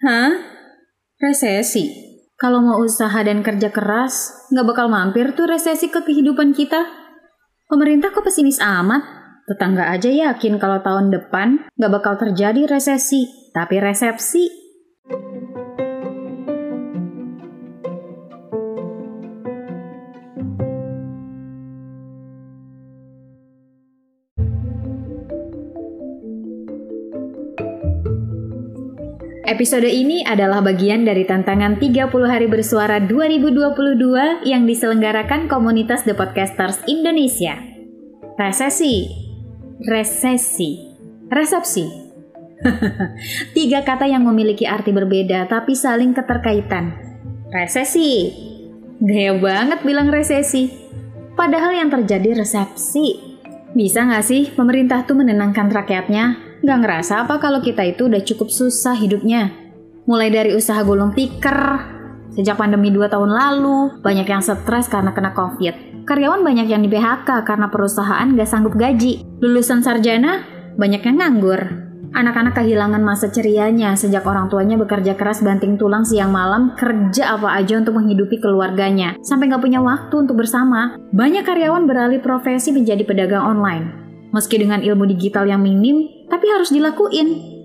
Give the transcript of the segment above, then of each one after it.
Hah? Resesi? Kalau mau usaha dan kerja keras, nggak bakal mampir tuh resesi ke kehidupan kita. Pemerintah kok pesimis amat? Tetangga aja yakin kalau tahun depan nggak bakal terjadi resesi, tapi resepsi. Episode ini adalah bagian dari tantangan 30 hari bersuara 2022 yang diselenggarakan komunitas The Podcasters Indonesia. Resesi, resesi, resepsi. Tiga kata yang memiliki arti berbeda tapi saling keterkaitan. Resesi. Gaya banget bilang resesi. Padahal yang terjadi resepsi. Bisa nggak sih pemerintah tuh menenangkan rakyatnya Gak ngerasa apa kalau kita itu udah cukup susah hidupnya. Mulai dari usaha gulung tikar, sejak pandemi 2 tahun lalu, banyak yang stres karena kena covid. Karyawan banyak yang di PHK karena perusahaan gak sanggup gaji. Lulusan sarjana, banyak yang nganggur. Anak-anak kehilangan masa cerianya sejak orang tuanya bekerja keras banting tulang siang malam kerja apa aja untuk menghidupi keluarganya sampai gak punya waktu untuk bersama. Banyak karyawan beralih profesi menjadi pedagang online Meski dengan ilmu digital yang minim, tapi harus dilakuin.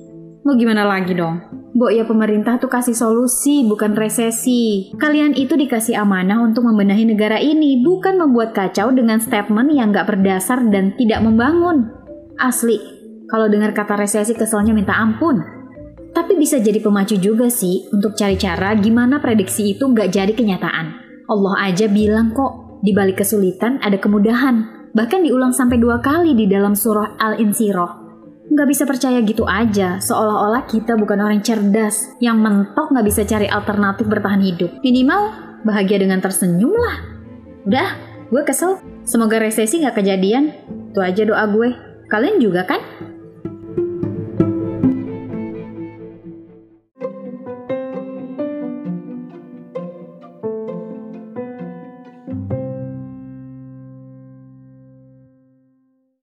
Mau gimana lagi dong? Bo ya pemerintah tuh kasih solusi, bukan resesi. Kalian itu dikasih amanah untuk membenahi negara ini, bukan membuat kacau dengan statement yang gak berdasar dan tidak membangun. Asli, kalau dengar kata resesi keselnya minta ampun. Tapi bisa jadi pemacu juga sih untuk cari cara gimana prediksi itu gak jadi kenyataan. Allah aja bilang kok, di balik kesulitan ada kemudahan bahkan diulang sampai dua kali di dalam surah Al-Insiroh. Nggak bisa percaya gitu aja, seolah-olah kita bukan orang cerdas yang mentok nggak bisa cari alternatif bertahan hidup. Minimal bahagia dengan tersenyum lah. Udah, gue kesel. Semoga resesi nggak kejadian. Itu aja doa gue. Kalian juga kan?